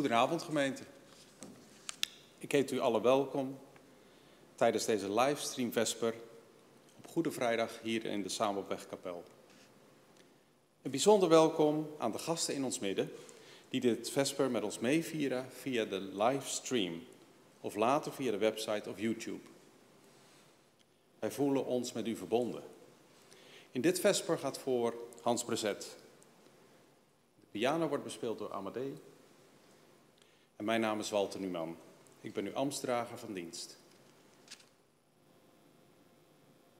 Goedenavond gemeente. Ik heet u alle welkom tijdens deze livestream Vesper op Goede Vrijdag hier in de Samenwegkapel. Een bijzonder welkom aan de gasten in ons midden die dit Vesper met ons meevieren via de livestream of later via de website of YouTube. Wij voelen ons met u verbonden. In dit Vesper gaat voor Hans Brezet. De piano wordt bespeeld door Amadee. Mijn naam is Walter Numan. Ik ben uw ambtsdrager van dienst.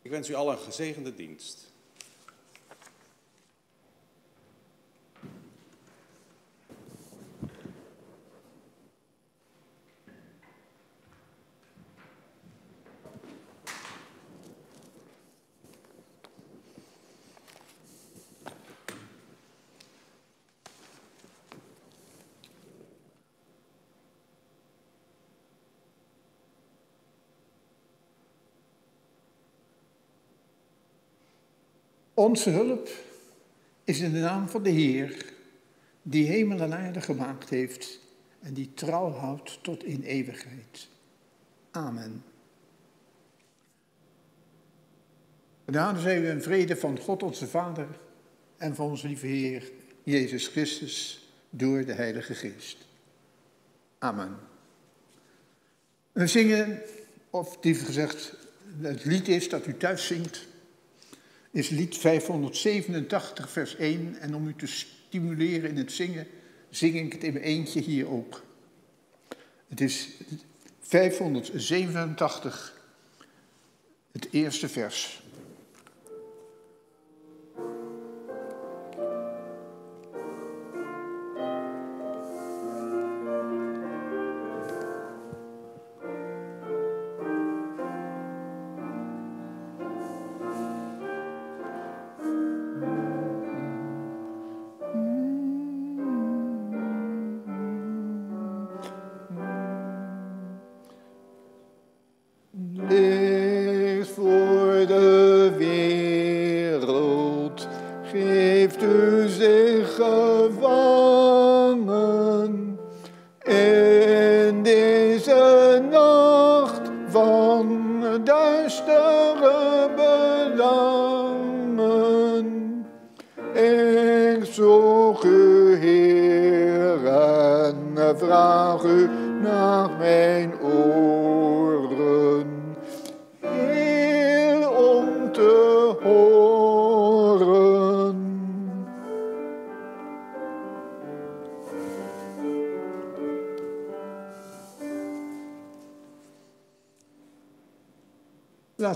Ik wens u allen een gezegende dienst. Onze hulp is in de naam van de Heer, die hemel en aarde gemaakt heeft en die trouw houdt tot in eeuwigheid. Amen. Genade zij u en vrede van God onze Vader en van onze lieve Heer Jezus Christus door de Heilige Geest. Amen. We zingen, of liever gezegd, het lied is dat u thuis zingt is lied 587, vers 1. En om u te stimuleren in het zingen, zing ik het in mijn eentje hier ook. Het is 587, het eerste vers.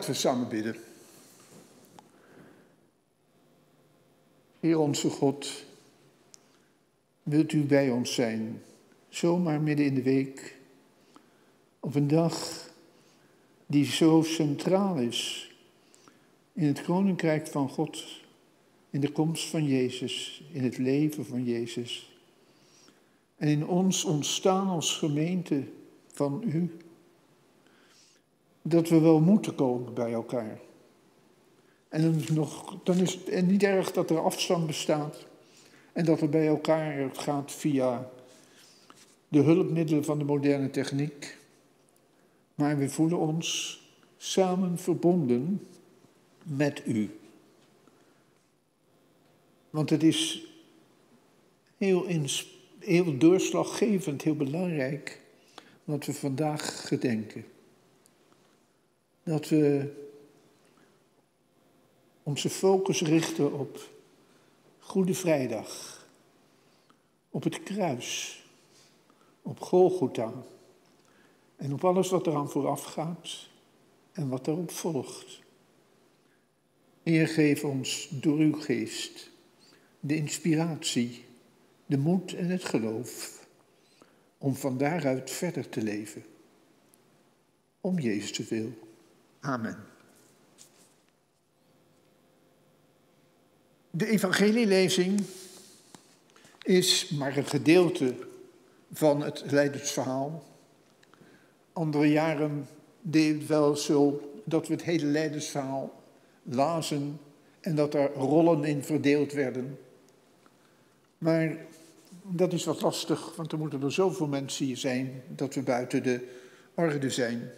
Laten we samen bidden. Heer onze God, wilt u bij ons zijn, zomaar midden in de week, op een dag die zo centraal is in het koninkrijk van God, in de komst van Jezus, in het leven van Jezus. En in ons ontstaan als gemeente van u dat we wel moeten komen bij elkaar. En dan is, nog, dan is het niet erg dat er afstand bestaat en dat het bij elkaar gaat via de hulpmiddelen van de moderne techniek. Maar we voelen ons samen verbonden met u. Want het is heel, heel doorslaggevend, heel belangrijk wat we vandaag gedenken dat we onze focus richten op Goede Vrijdag, op het kruis, op Golgotha en op alles wat eraan vooraf gaat en wat erop volgt. Heer, geef ons door uw geest de inspiratie, de moed en het geloof om van daaruit verder te leven. Om Jezus te wil. Amen. De evangelielezing is maar een gedeelte van het leidersverhaal. Andere jaren deed het wel zo dat we het hele leidersverhaal lazen en dat er rollen in verdeeld werden. Maar dat is wat lastig, want er moeten er zoveel mensen hier zijn dat we buiten de orde zijn.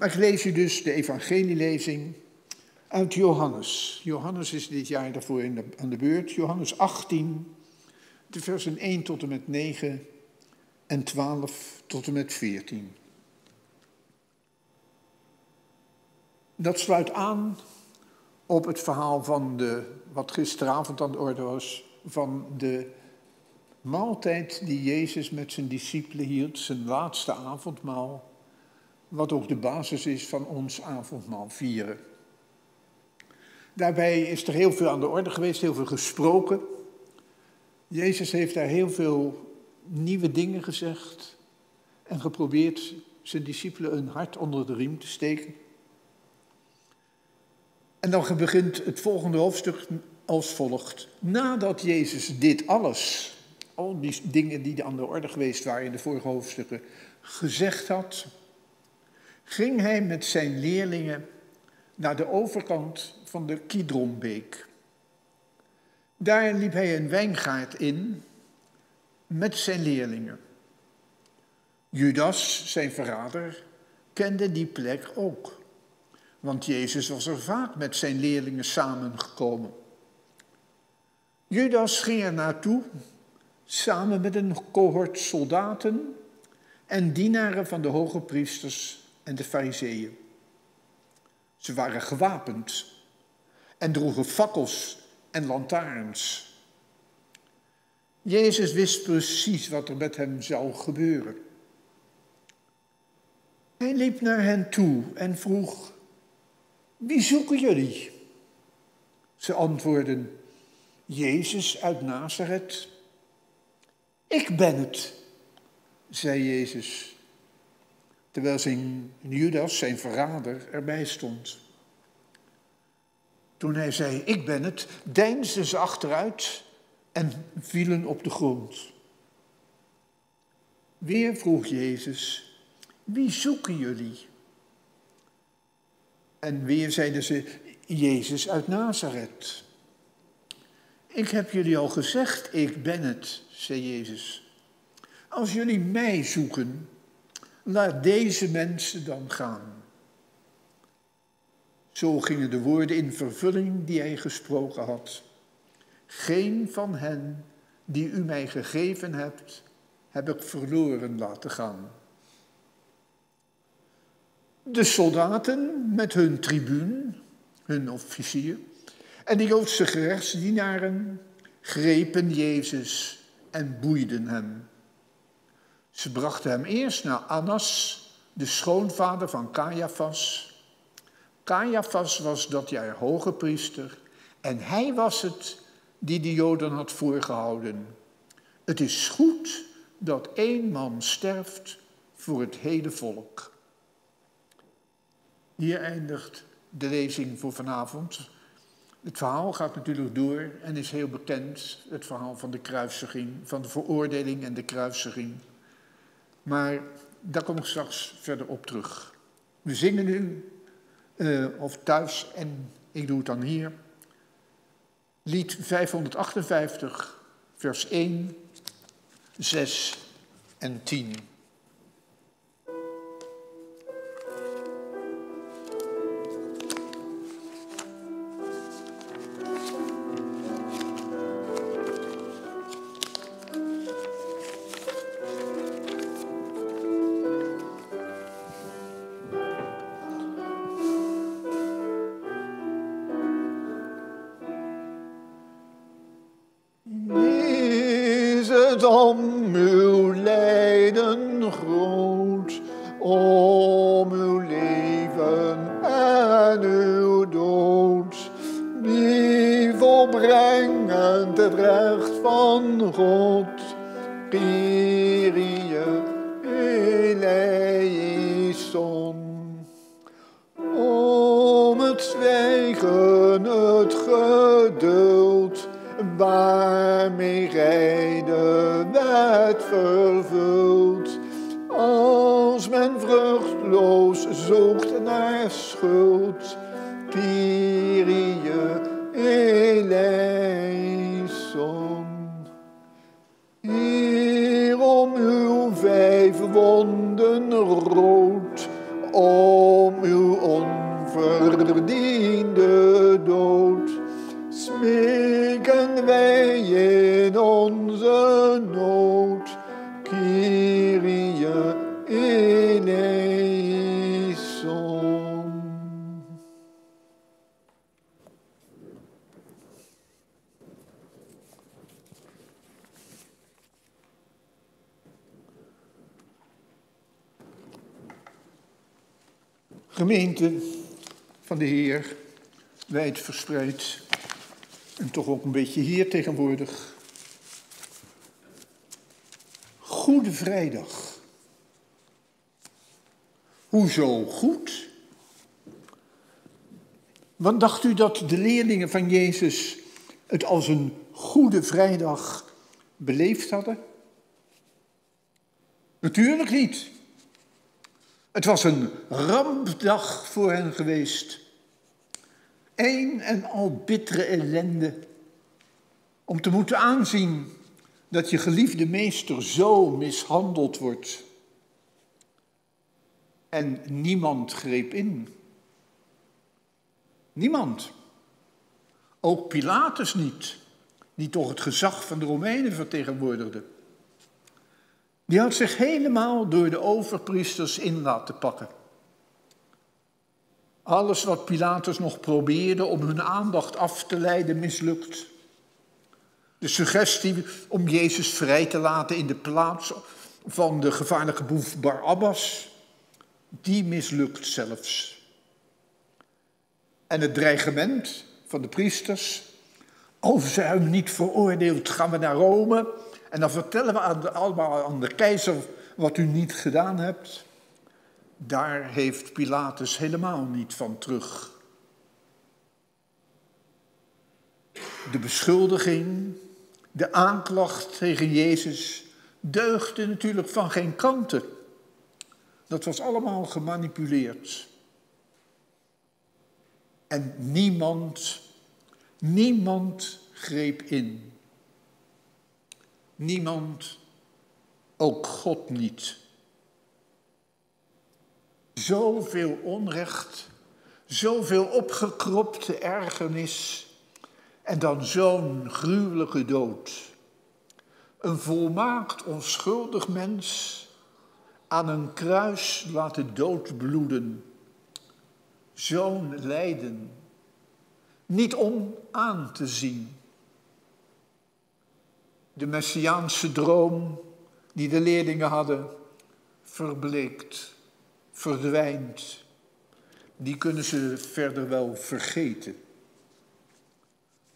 Maar ik lees u dus de evangelielezing uit Johannes. Johannes is dit jaar daarvoor in de, aan de beurt. Johannes 18, de versen 1 tot en met 9 en 12 tot en met 14. Dat sluit aan op het verhaal van de, wat gisteravond aan de orde was, van de maaltijd die Jezus met zijn discipelen hield, zijn laatste avondmaal, wat ook de basis is van ons avondmaal vieren. Daarbij is er heel veel aan de orde geweest, heel veel gesproken. Jezus heeft daar heel veel nieuwe dingen gezegd en geprobeerd zijn discipelen een hart onder de riem te steken. En dan begint het volgende hoofdstuk als volgt. Nadat Jezus dit alles, al die dingen die aan de orde geweest waren in de vorige hoofdstukken, gezegd had, ging hij met zijn leerlingen naar de overkant van de Kidronbeek. Daar liep hij een wijngaard in met zijn leerlingen. Judas, zijn verrader, kende die plek ook. Want Jezus was er vaak met zijn leerlingen samengekomen. Judas ging er naartoe samen met een cohort soldaten en dienaren van de hoge priesters en de fariseeën. Ze waren gewapend en droegen fakkels en lantaarns. Jezus wist precies wat er met hem zou gebeuren. Hij liep naar hen toe en vroeg: Wie zoeken jullie? Ze antwoordden: Jezus uit Nazareth. Ik ben het, zei Jezus, terwijl zijn Judas, zijn verrader, erbij stond. Toen hij zei, ik ben het, deinsden ze achteruit en vielen op de grond. Weer vroeg Jezus, wie zoeken jullie? En weer zeiden ze, Jezus uit Nazareth. Ik heb jullie al gezegd, ik ben het, zei Jezus. Als jullie mij zoeken, laat deze mensen dan gaan. Zo gingen de woorden in vervulling die hij gesproken had. Geen van hen die u mij gegeven hebt, heb ik verloren laten gaan. De soldaten met hun tribuun, hun officier, en de Joodse gerechtsdienaren grepen Jezus en boeiden hem. Ze brachten hem eerst naar Annas, de schoonvader van Caiaphas. Caiaphas was dat jaar hoge priester en hij was het die de Joden had voorgehouden. Het is goed dat één man sterft voor het hele volk. Hier eindigt de lezing voor vanavond. Het verhaal gaat natuurlijk door en is heel bekend, het verhaal van de kruisiging, van de veroordeling en de kruisiging. Maar daar kom ik straks verder op terug. We zingen nu, uh, of thuis, en ik doe het dan hier, lied 558, vers 1, 6 en 10. Hij de wet vervult. Als men vruchtloos zoekt naar schuld, van de Heer, wijd verspreid en toch ook een beetje hier tegenwoordig. Goede Vrijdag. Hoezo goed? Wat dacht u dat de leerlingen van Jezus het als een Goede Vrijdag beleefd hadden? Natuurlijk niet. Het was een rampdag voor hen geweest. Eén en al bittere ellende. Om te moeten aanzien dat je geliefde meester zo mishandeld wordt. En niemand greep in. Niemand. Ook Pilatus niet, die toch het gezag van de Romeinen vertegenwoordigde. Die had zich helemaal door de overpriesters in laten pakken. Alles wat Pilatus nog probeerde om hun aandacht af te leiden, mislukt. De suggestie om Jezus vrij te laten in de plaats van de gevaarlijke boef Barabbas, die mislukt zelfs. En het dreigement van de priesters, als ze hem niet veroordeeld, gaan we naar Rome en dan vertellen we aan de, allemaal aan de keizer wat u niet gedaan hebt. Daar heeft Pilatus helemaal niet van terug. De beschuldiging, de aanklacht tegen Jezus deugde natuurlijk van geen kanten. Dat was allemaal gemanipuleerd. En niemand, niemand greep in. Niemand, ook God niet. Zoveel onrecht, zoveel opgekropte ergernis en dan zo'n gruwelijke dood. Een volmaakt onschuldig mens aan een kruis laten doodbloeden. Zo'n lijden, niet om aan te zien. De messiaanse droom die de leerlingen hadden, verbleekt, verdwijnt. Die kunnen ze verder wel vergeten.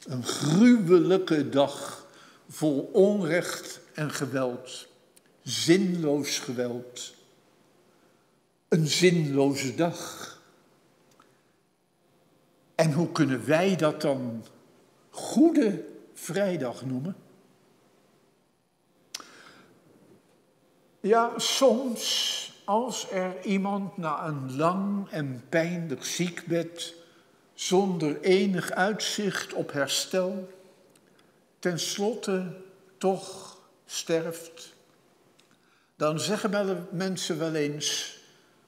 Een gruwelijke dag vol onrecht en geweld. Zinloos geweld. Een zinloze dag. En hoe kunnen wij dat dan Goede Vrijdag noemen? Ja, soms als er iemand na een lang en pijnlijk ziekbed, zonder enig uitzicht op herstel, tenslotte toch sterft, dan zeggen mensen wel eens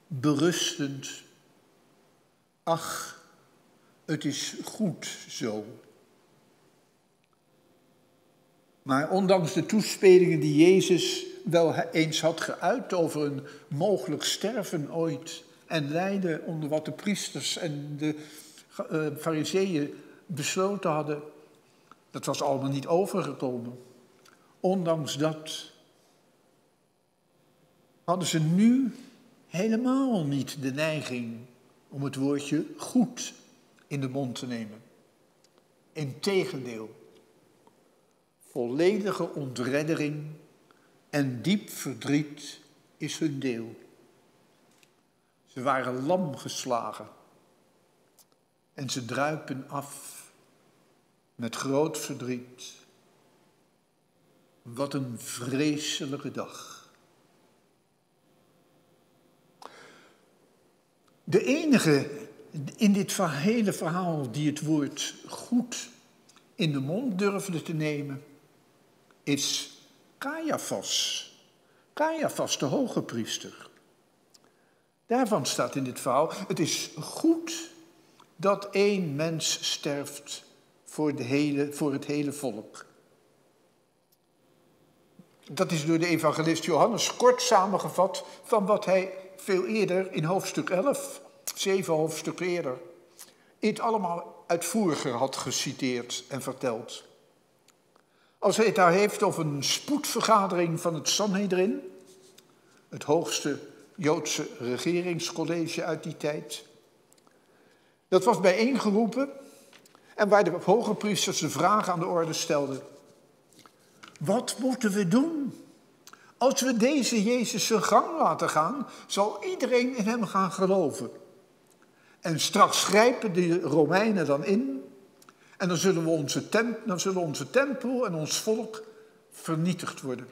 berustend, ach, het is goed zo. Maar ondanks de toespelingen die Jezus wel eens had geuit over een mogelijk sterven ooit en lijden onder wat de priesters en de uh, fariseeën besloten hadden, dat was allemaal niet overgekomen. Ondanks dat hadden ze nu helemaal niet de neiging om het woordje goed in de mond te nemen. Integendeel, volledige ontreddering en diep verdriet is hun deel. Ze waren lam geslagen en ze druipen af met groot verdriet. Wat een vreselijke dag. De enige in dit hele verhaal die het woord goed in de mond durfde te nemen, is Caiaphas. Caiaphas, de hoge priester. Daarvan staat in dit verhaal, het is goed dat één mens sterft voor, de hele, voor het hele volk. Dat is door de evangelist Johannes kort samengevat van wat hij veel eerder in hoofdstuk 11, zeven hoofdstukken eerder, het allemaal uitvoeriger had geciteerd en verteld. Als hij het daar heeft over een spoedvergadering van het Sanhedrin, het hoogste Joodse regeringscollege uit die tijd. Dat was bijeengeroepen en waar de hoge priesters de vraag aan de orde stelden. Wat moeten we doen? Als we deze Jezus zijn gang laten gaan, zal iedereen in hem gaan geloven. En straks grijpen de Romeinen dan in en dan zullen, we onze, dan zullen onze tempel en ons volk vernietigd worden.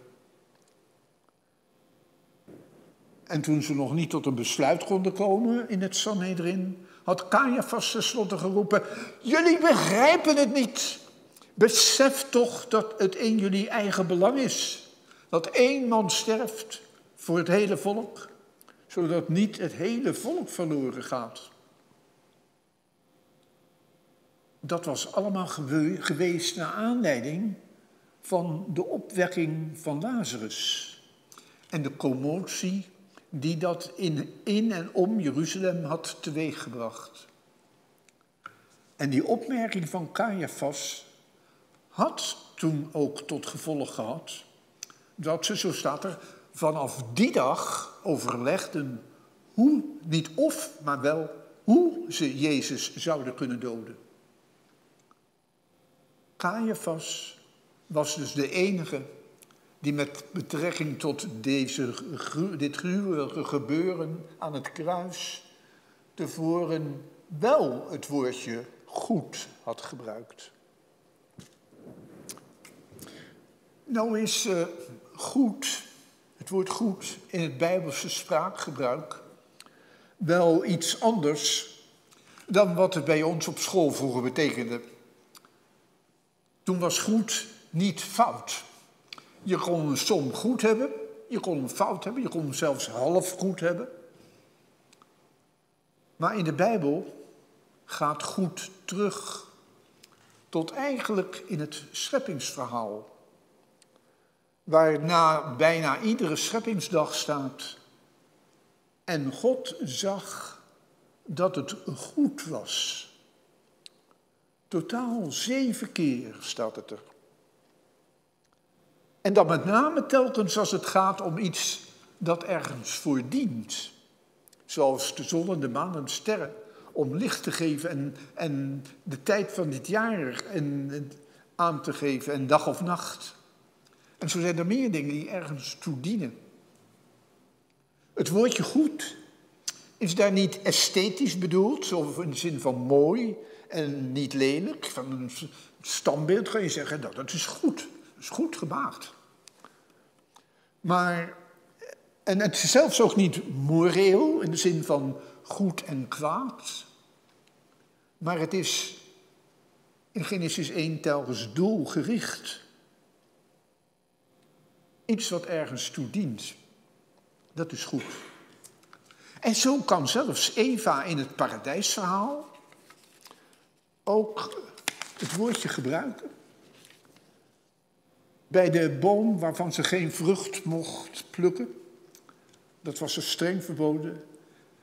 En toen ze nog niet tot een besluit konden komen in het Sanhedrin, had Caiaphas tenslotte geroepen: Jullie begrijpen het niet. Besef toch dat het in jullie eigen belang is. Dat één man sterft voor het hele volk, zodat niet het hele volk verloren gaat. Dat was allemaal geweest naar aanleiding van de opwekking van Lazarus en de commotie die dat in, in en om Jeruzalem had teweeggebracht. En die opmerking van Caiaphas had toen ook tot gevolg gehad dat ze, zo staat er, vanaf die dag overlegden hoe, niet of, maar wel hoe ze Jezus zouden kunnen doden. Caiaphas was dus de enige die met betrekking tot deze, dit gruwelijke gebeuren aan het kruis tevoren wel het woordje goed had gebruikt. Nou is uh, goed, het woord goed in het Bijbelse spraakgebruik wel iets anders dan wat het bij ons op school vroeger betekende. Toen was goed niet fout. Je kon een som goed hebben, je kon een fout hebben, je kon hem zelfs half goed hebben. Maar in de Bijbel gaat goed terug tot eigenlijk in het scheppingsverhaal. Waar na bijna iedere scheppingsdag staat. En God zag dat het goed was. Totaal zeven keer staat het er. En dan met name telkens als het gaat om iets dat ergens voor dient. Zoals de zon en de maan en sterren. Om licht te geven en, en de tijd van dit jaar en, aan te geven en dag of nacht. En zo zijn er meer dingen die ergens toe dienen. Het woordje goed is daar niet esthetisch bedoeld, zo in de zin van mooi en niet lelijk. Van een standbeeld kan je zeggen, dat, dat is goed. Dat is goed gemaakt. Maar, en het is zelfs ook niet moreel in de zin van goed en kwaad. Maar het is in Genesis 1 telkens doelgericht. Iets wat ergens toe dient. Dat is goed. En zo kan zelfs Eva in het paradijsverhaal ook het woordje gebruiken bij de boom waarvan ze geen vrucht mocht plukken. Dat was ze streng verboden.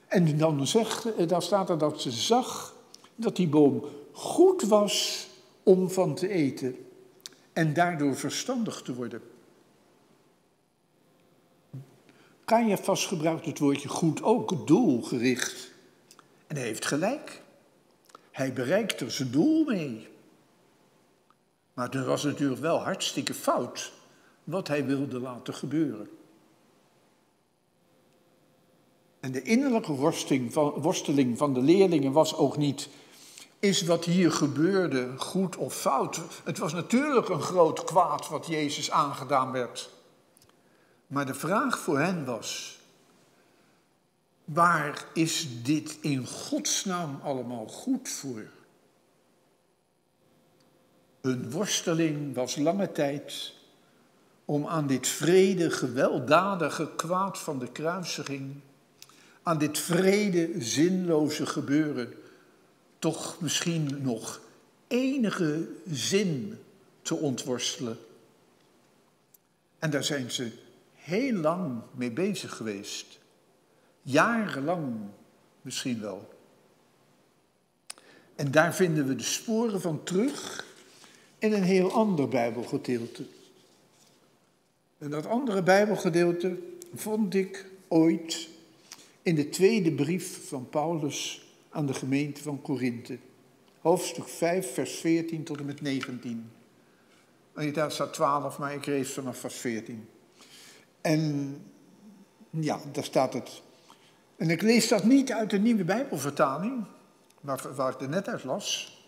En dan, zegt, eh, dan staat er dat ze zag dat die boom goed was om van te eten en daardoor verstandig te worden. Vast gebruikt het woordje goed ook, doelgericht. En hij heeft gelijk. Hij bereikt er zijn doel mee. Maar het was natuurlijk wel hartstikke fout wat hij wilde laten gebeuren. En de innerlijke worsteling van de leerlingen was ook niet, is wat hier gebeurde goed of fout? Het was natuurlijk een groot kwaad wat Jezus aangedaan werd. Maar de vraag voor hen was, waar is dit in godsnaam allemaal goed voor? Hun worsteling was lange tijd om aan dit vrede, gewelddadige kwaad van de kruisiging aan dit vrede, zinloze gebeuren toch misschien nog enige zin te ontworstelen. En daar zijn ze heel lang mee bezig geweest. Jarenlang misschien wel. En daar vinden we de sporen van terug in een heel ander Bijbelgedeelte. En dat andere Bijbelgedeelte vond ik ooit in de tweede brief van Paulus aan de gemeente van Korinthe. Hoofdstuk 5, vers 14 tot en met 19. En daar staat 12, maar ik lees vanaf vers 14. En ja, daar staat het. En ik lees dat niet uit de nieuwe Bijbelvertaling, waar, waar ik er net uit las,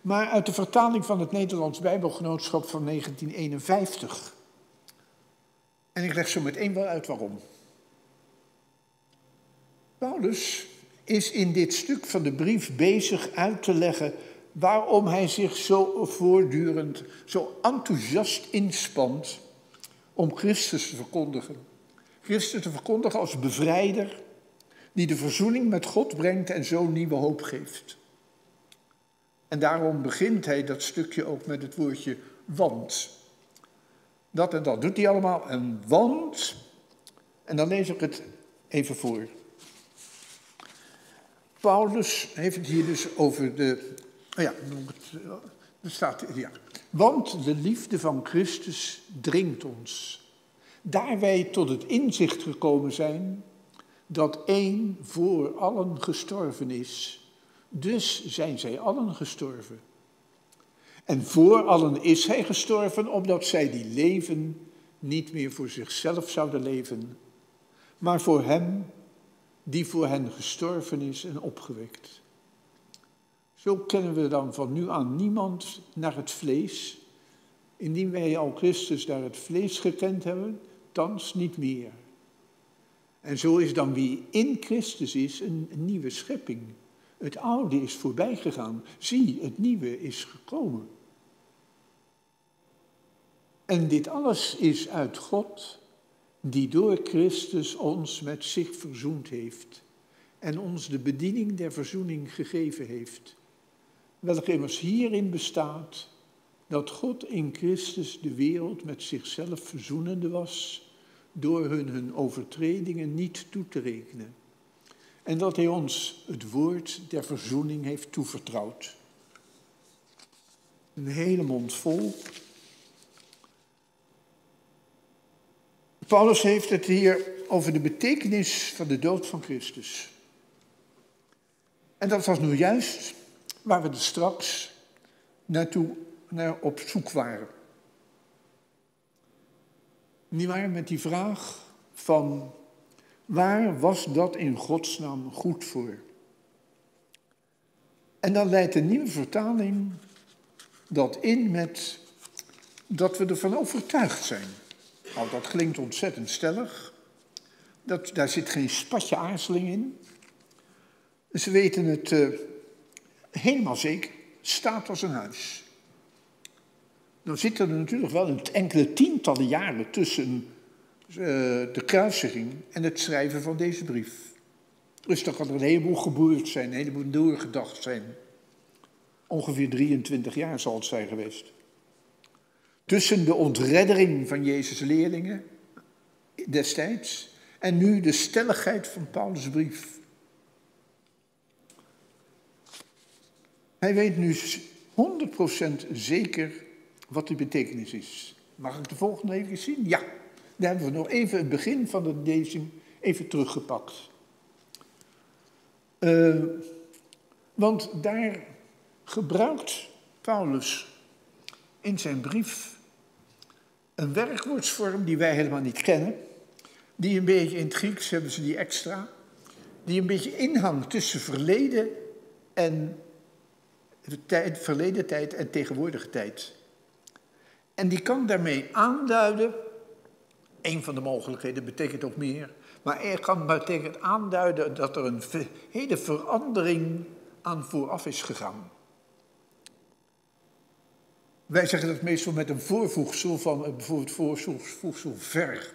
maar uit de vertaling van het Nederlands Bijbelgenootschap van 1951. En ik leg zo meteen wel uit waarom. Paulus is in dit stuk van de brief bezig uit te leggen waarom hij zich zo voortdurend, zo enthousiast inspant om Christus te verkondigen. Christus te verkondigen als bevrijder die de verzoening met God brengt en zo nieuwe hoop geeft. En daarom begint hij dat stukje ook met het woordje want. Dat en dat doet hij allemaal. En want, en dan lees ik het even voor. Paulus heeft het hier dus over de. Oh ja, er staat. Ja. Want de liefde van Christus dringt ons. Daar wij tot het inzicht gekomen zijn dat één voor allen gestorven is. Dus zijn zij allen gestorven. En voor allen is hij gestorven, omdat zij die leven niet meer voor zichzelf zouden leven, maar voor hem die voor hen gestorven is en opgewekt. Zo kennen we dan van nu aan niemand naar het vlees, indien wij al Christus naar het vlees gekend hebben, thans niet meer. En zo is dan wie in Christus is een, nieuwe schepping. Het oude is voorbij gegaan. Zie, het nieuwe is gekomen. En dit alles is uit God, die door Christus ons met zich verzoend heeft en ons de bediening der verzoening gegeven heeft, welke immers hierin bestaat dat God in Christus de wereld met zichzelf verzoenende was, door hun hun overtredingen niet toe te rekenen, en dat Hij ons het woord der verzoening heeft toevertrouwd. Een hele mond vol Paulus heeft het hier over de betekenis van de dood van Christus. En dat was nu juist waar we er straks naartoe naar op zoek waren. Niet waar met die vraag van waar was dat in godsnaam goed voor? En dan leidt de nieuwe vertaling dat in met dat we ervan overtuigd zijn. Nou, dat klinkt ontzettend stellig. Dat, daar zit geen spatje aarzeling in. Ze weten het uh, helemaal zeker. Staat als een huis. Dan zitten er natuurlijk wel een enkele tientallen jaren tussen uh, de kruisiging en het schrijven van deze brief. Dus dan kan er een heleboel gebeurd zijn, een heleboel doorgedacht zijn. Ongeveer 23 jaar zal het zijn geweest tussen de ontreddering van Jezus' leerlingen destijds en nu de stelligheid van Paulus' brief. Hij weet nu 100% zeker wat die betekenis is. Mag ik de volgende even zien? Ja, daar hebben we nog even het begin van de lezing even teruggepakt. Uh, want daar gebruikt Paulus in zijn brief een werkwoordsvorm die wij helemaal niet kennen, die een beetje in het Grieks hebben ze die extra, die een beetje inhangt tussen verleden en tijd, verleden tijd en tegenwoordige tijd. En die kan daarmee aanduiden, een van de mogelijkheden betekent ook meer, maar er kan betekent aanduiden dat er een hele verandering aan vooraf is gegaan. Wij zeggen dat meestal met een voorvoegsel van eh, bijvoorbeeld voorvoegsel ver.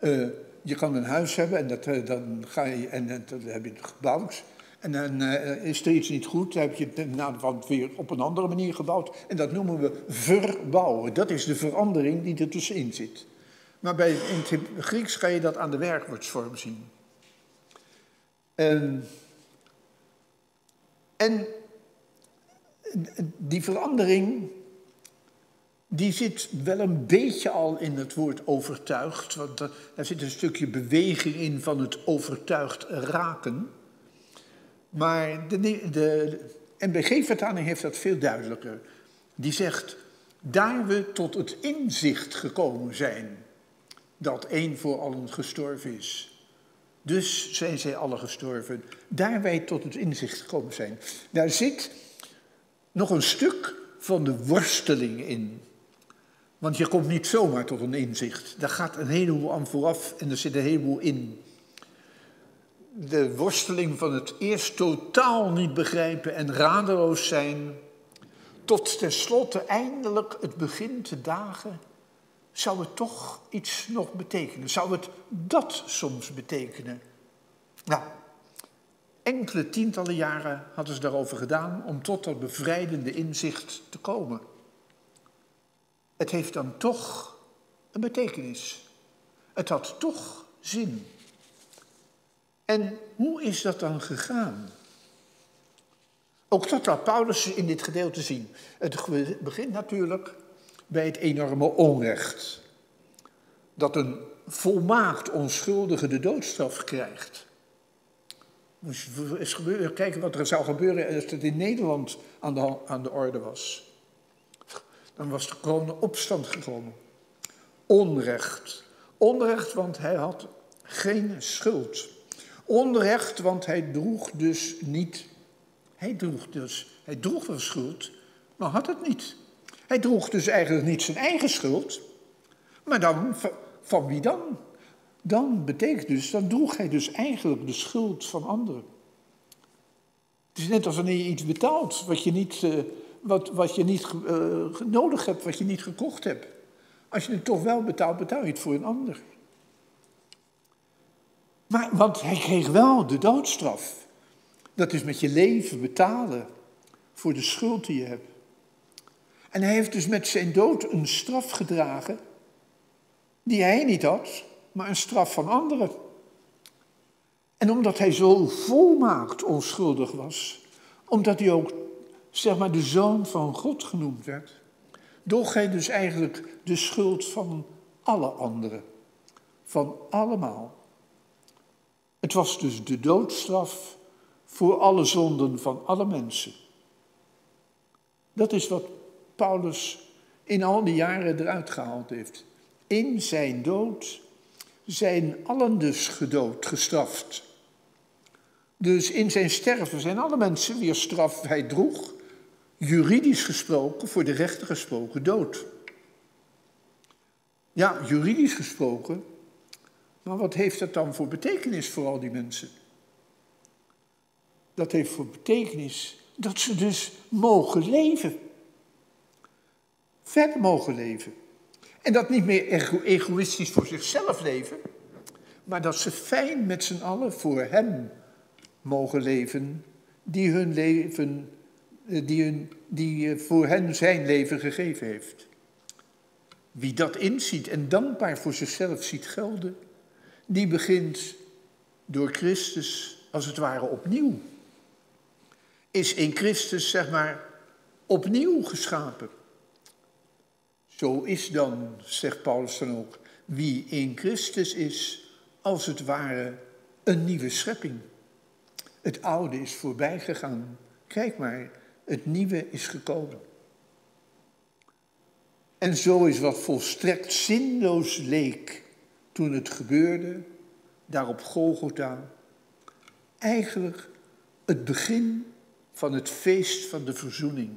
Uh, je kan een huis hebben en dat, eh, dan ga je, en, dan heb je het gebouwd. En dan uh, is er niet goed, dan heb je het weer op een andere manier gebouwd. En dat noemen we verbouwen. Dat is de verandering die er tussenin zit. Maar bij, in het Grieks ga je dat aan de werkwoordsvorm zien. En, en die verandering, die zit wel een beetje al in het woord overtuigd. Want daar zit een stukje beweging in van het overtuigd raken. Maar de, de NBG-vertaling heeft dat veel duidelijker. Die zegt, daar we tot het inzicht gekomen zijn dat één voor allen gestorven is. Dus zijn zij alle gestorven. Daar wij tot het inzicht gekomen zijn. Daar zit nog een stuk van de worsteling in. Want je komt niet zomaar tot een inzicht. Daar gaat een heleboel aan vooraf en er zit een heleboel in. De worsteling van het eerst totaal niet begrijpen en radeloos zijn, tot tenslotte eindelijk het begin te dagen, zou het toch iets nog betekenen? Zou het dat soms betekenen? Nou, Enkele tientallen jaren hadden ze daarover gedaan om tot dat bevrijdende inzicht te komen. Het heeft dan toch een betekenis. Het had toch zin. En hoe is dat dan gegaan? Ook dat laat Paulus in dit gedeelte zien. Het begint natuurlijk bij het enorme onrecht. Dat een volmaakt onschuldige de doodstraf krijgt. Kijken wat er zou gebeuren als het in Nederland aan de, aan de orde was. Dan was gewoon een opstand gekomen. Onrecht. Onrecht, want hij had geen schuld. Onrecht, want hij droeg dus niet. Hij droeg dus, hij droeg wel schuld, maar had het niet. Hij droeg dus eigenlijk niet zijn eigen schuld, maar dan, van wie dan? dan betekent dus, dan droeg hij dus eigenlijk de schuld van anderen. Het is net als wanneer je iets betaalt wat je niet, uh, wat, wat je niet uh, nodig hebt, wat je niet gekocht hebt. Als je het toch wel betaalt, betaal je het voor een ander. Maar, want hij kreeg wel de doodstraf. Dat is met je leven betalen voor de schuld die je hebt. En hij heeft dus met zijn dood een straf gedragen die hij niet had, maar een straf van anderen. En omdat hij zo volmaakt onschuldig was, omdat hij ook, zeg maar, de zoon van God genoemd werd, droeg hij dus eigenlijk de schuld van alle anderen. Van allemaal. Het was dus de doodstraf voor alle zonden van alle mensen. Dat is wat Paulus in al die jaren eruit gehaald heeft. In zijn dood zijn allen dus gedood, gestraft. Dus in zijn sterven zijn alle mensen weer straf hij droeg, juridisch gesproken, voor de rechter gesproken, dood. Ja, juridisch gesproken, maar wat heeft dat dan voor betekenis voor al die mensen? Dat heeft voor betekenis dat ze dus mogen leven. Verder mogen leven. En dat niet meer egoïstisch voor zichzelf leven, maar dat ze fijn met z'n allen voor Hem mogen leven, die hun leven, eh, die, hun, die eh, voor hen zijn leven gegeven heeft. Wie dat inziet en dankbaar voor zichzelf ziet gelden, die begint door Christus als het ware opnieuw. Is in Christus, zeg maar, opnieuw geschapen. Zo is dan, zegt Paulus dan ook, wie in Christus is, als het ware een nieuwe schepping. Het oude is voorbij gegaan. Kijk maar, het nieuwe is gekomen. En zo is wat volstrekt zinloos leek toen het gebeurde, daar op Golgotha, eigenlijk het begin van het feest van de verzoening.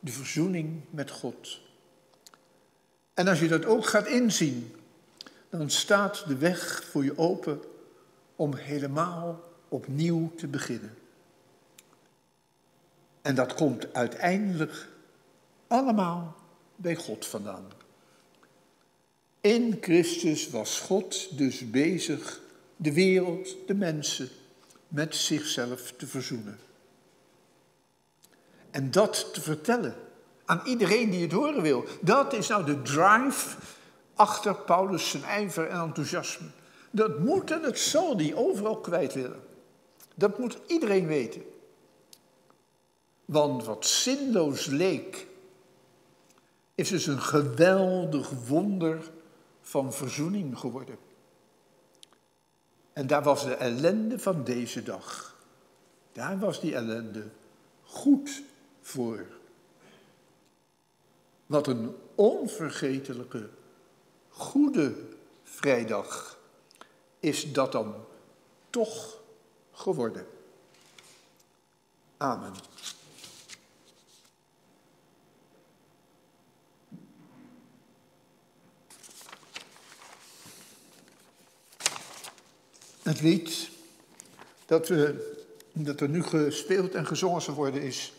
De verzoening met God. En als je dat ook gaat inzien, dan staat de weg voor je open om helemaal opnieuw te beginnen. En dat komt uiteindelijk allemaal bij God vandaan. In Christus was God dus bezig de wereld, de mensen, met zichzelf te verzoenen. En dat te vertellen aan iedereen die het horen wil. Dat is nou de drive achter Paulus zijn ijver en enthousiasme. Dat moet en het zal die overal kwijt willen. Dat moet iedereen weten. Want wat zinloos leek, is dus een geweldig wonder van verzoening geworden. En daar was de ellende van deze dag. Daar was die ellende goed voor. Wat een onvergetelijke, goede vrijdag is dat dan toch geworden. Amen. Het lied dat, we, dat er nu gespeeld en gezongen zal worden is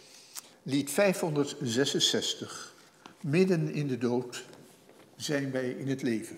lied 566. Midden in de dood zijn wij in het leven.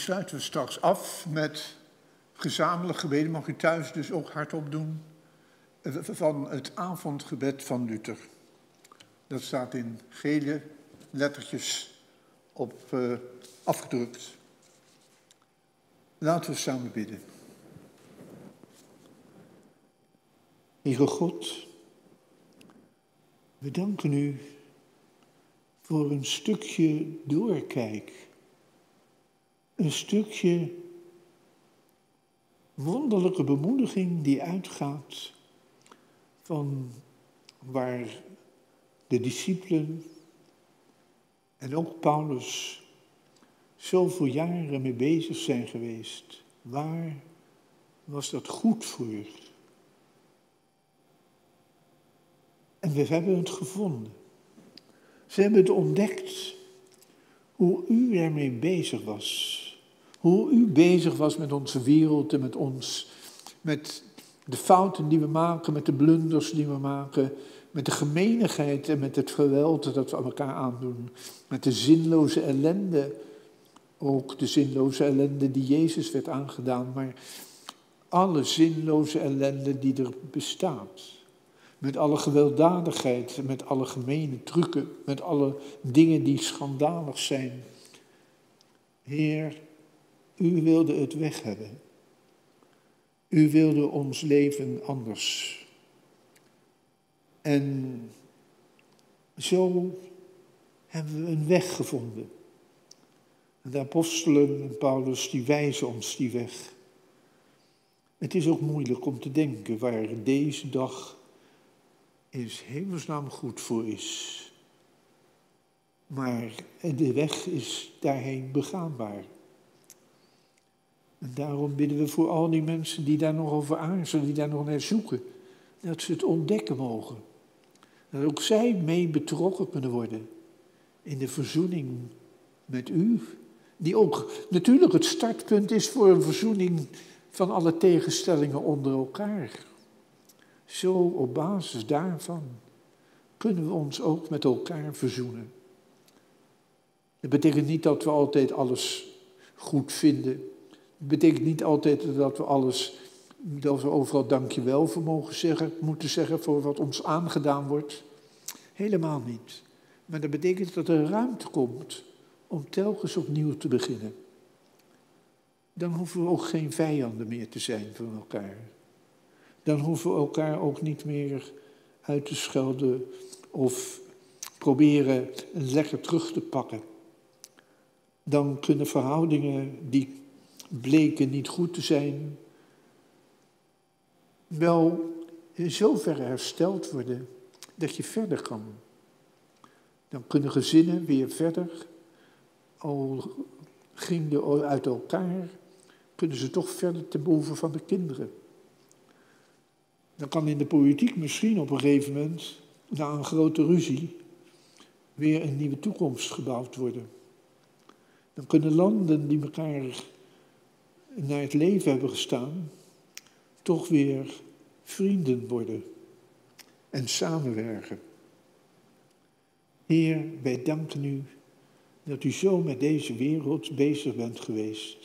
sluiten we straks af met gezamenlijk gebeden. Mag u thuis dus ook hardop doen. Eh, van het avondgebed van Luther. Dat staat in gele lettertjes op uh, afgedrukt. Laten we samen bidden. Heere God, we danken u voor een stukje doorkijk. Een stukje wonderlijke bemoediging die uitgaat van waar de discipelen en ook Paulus zoveel jaren mee bezig zijn geweest. Waar was dat goed voor? En we hebben het gevonden. Ze hebben het ontdekt hoe u ermee bezig was. Hoe u bezig was met onze wereld en met ons. Met de fouten die we maken, met de blunders die we maken. Met de gemeenigheid en met het geweld dat we elkaar aandoen. Met de zinloze ellende. Ook de zinloze ellende die Jezus werd aangedaan. Maar alle zinloze ellende die er bestaat. Met alle gewelddadigheid, met alle gemene trucken, met alle dingen die schandalig zijn. Heer, u wilde het weg hebben. U wilde ons leven anders. En zo hebben we een weg gevonden. En de apostelen en Paulus die wijzen ons die weg. Het is ook moeilijk om te denken waar deze dag in hemelsnaam goed voor is. Maar de weg is daarheen begaanbaar. En daarom bidden we voor al die mensen die daar nog over aarzelen, die daar nog naar zoeken, dat ze het ontdekken mogen. Dat ook zij mee betrokken kunnen worden in de verzoening met u. Die ook natuurlijk het startpunt is voor een verzoening van alle tegenstellingen onder elkaar. Zo op basis daarvan kunnen we ons ook met elkaar verzoenen. Dat betekent niet dat we altijd alles goed vinden. Betekent niet altijd dat we alles, dat we overal dankjewel voor mogen zeggen, moeten zeggen voor wat ons aangedaan wordt. Helemaal niet. Maar dat betekent dat er ruimte komt om telkens opnieuw te beginnen. Dan hoeven we ook geen vijanden meer te zijn van elkaar. Dan hoeven we elkaar ook niet meer uit te schelden of proberen lekker terug te pakken dan kunnen verhoudingen die bleken niet goed te zijn, wel in zoverre hersteld worden dat je verder kan. Dan kunnen gezinnen weer verder, al gingen uit elkaar, kunnen ze toch verder ten behoeve van de kinderen. Dan kan in de politiek misschien op een gegeven moment, na een grote ruzie, weer een nieuwe toekomst gebouwd worden. Dan kunnen landen die elkaar naar het leven hebben gestaan, toch weer vrienden worden en samenwerken. Heer, wij danken u dat u zo met deze wereld bezig bent geweest.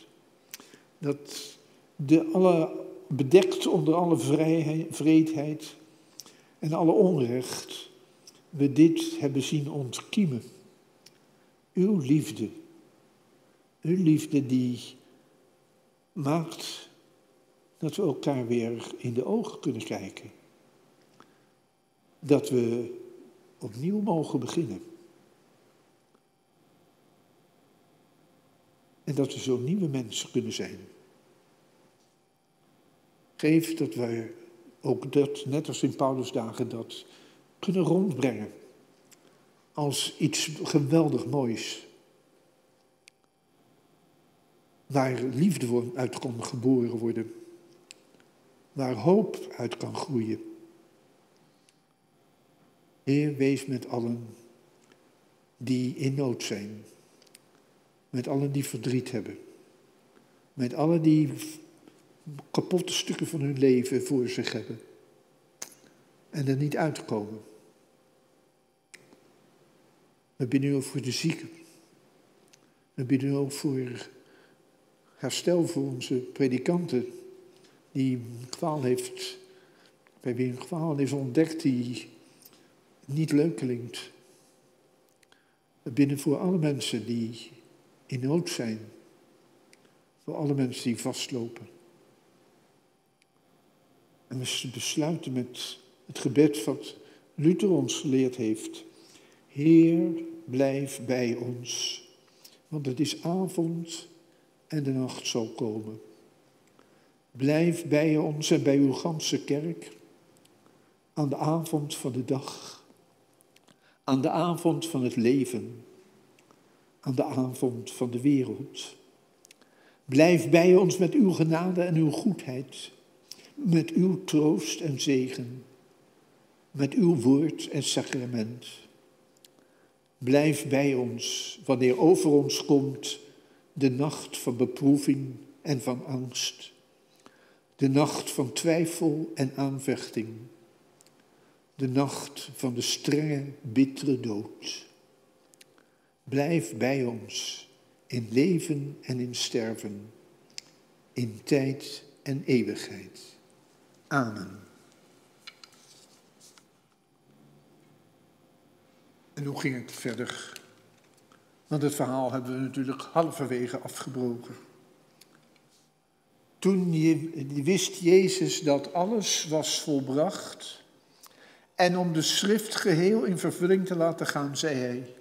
Dat de alle, bedekt onder alle vrijheid, vreedheid en alle onrecht, we dit hebben zien ontkiemen. Uw liefde uw liefde die maakt dat we elkaar weer in de ogen kunnen kijken. Dat we opnieuw mogen beginnen. En dat we zo nieuwe mensen kunnen zijn. Geef dat wij ook dat, net als in Paulus dagen, dat kunnen rondbrengen. Als iets geweldig moois. Waar liefde uit kan geboren worden, waar hoop uit kan groeien. Heer, wees met allen die in nood zijn, met allen die verdriet hebben, met allen die kapotte stukken van hun leven voor zich hebben en er niet uitkomen. We bidden ook voor de zieken. We bidden ook voor herstel voor onze predikanten, die kwaal heeft, bij wie een kwaal is ontdekt die niet leuk klinkt. We bidden voor alle mensen die in nood zijn, voor alle mensen die vastlopen. En we besluiten met het gebed wat Luther ons geleerd heeft. Heer, blijf bij ons, want het is avond en de nacht zal komen. Blijf bij ons en bij uw ganse kerk aan de avond van de dag, aan de avond van het leven, aan de avond van de wereld. Blijf bij ons met uw genade en uw goedheid, met uw troost en zegen, met uw woord en sacrament. Blijf bij ons wanneer over ons komt de nacht van beproeving en van angst, de nacht van twijfel en aanvechting, de nacht van de strenge, bittere dood. Blijf bij ons in leven en in sterven, in tijd en eeuwigheid. Amen. En hoe ging het verder Want het verhaal hebben we natuurlijk halverwege afgebroken. Toen wist Jezus dat alles was volbracht. En om de schrift geheel in vervulling te laten gaan, zei hij: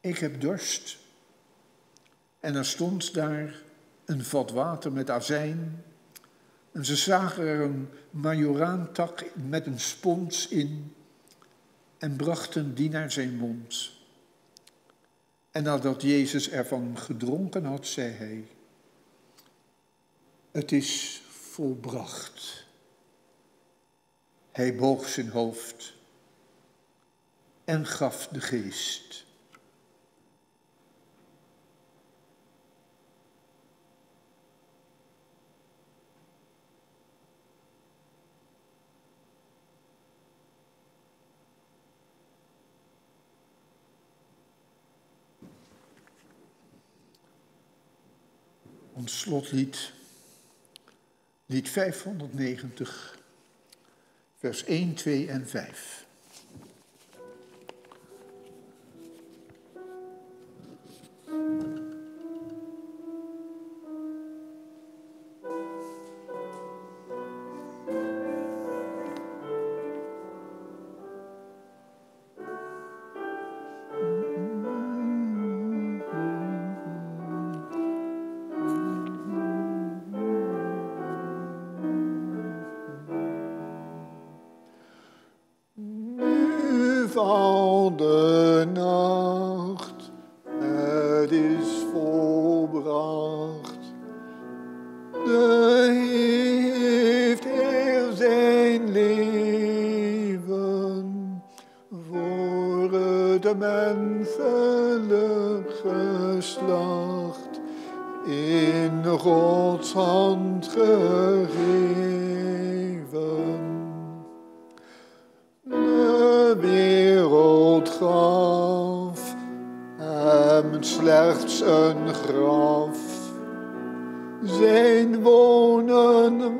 Ik heb dorst. En er stond daar een vat water met azijn. En ze zagen er een majoraantak met een spons in en brachten die naar zijn mond. En nadat Jezus ervan gedronken had, zei hij: Het is volbracht. Hij boog zijn hoofd en gaf de geest. Ons slotlied, lied 590, vers 1, 2 en 5.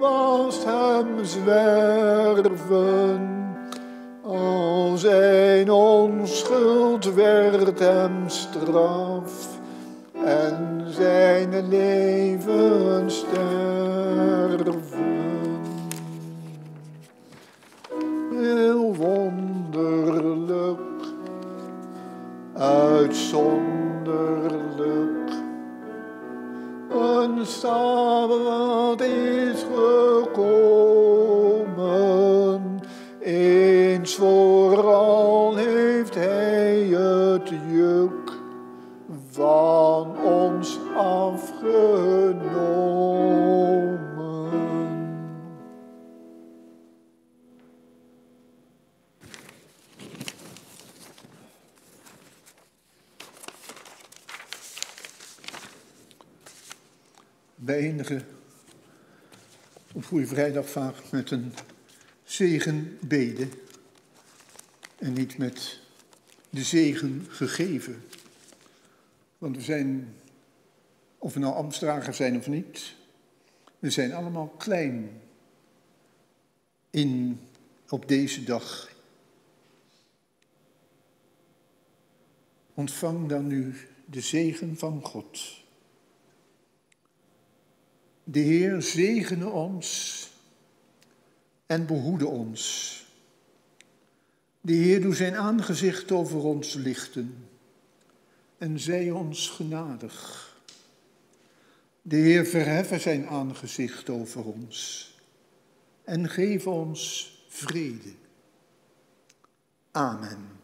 was hem zwerven. Al zijn onschuld werd hem straf en zijn leven sterven. Heel wonderlijk, uitzonderlijk Sabbath Goede Vrijdag vaak met een zegenbede en niet met de zegen gegeven. Want we zijn, of we nou ambtsdragers zijn of niet, we zijn allemaal klein in, op deze dag. Ontvang dan nu de zegen van God. De Heer zegene ons en behoede ons. De Heer doet zijn aangezicht over ons lichten en zij ons genadig. De Heer verheffe zijn aangezicht over ons en geef ons vrede. Amen.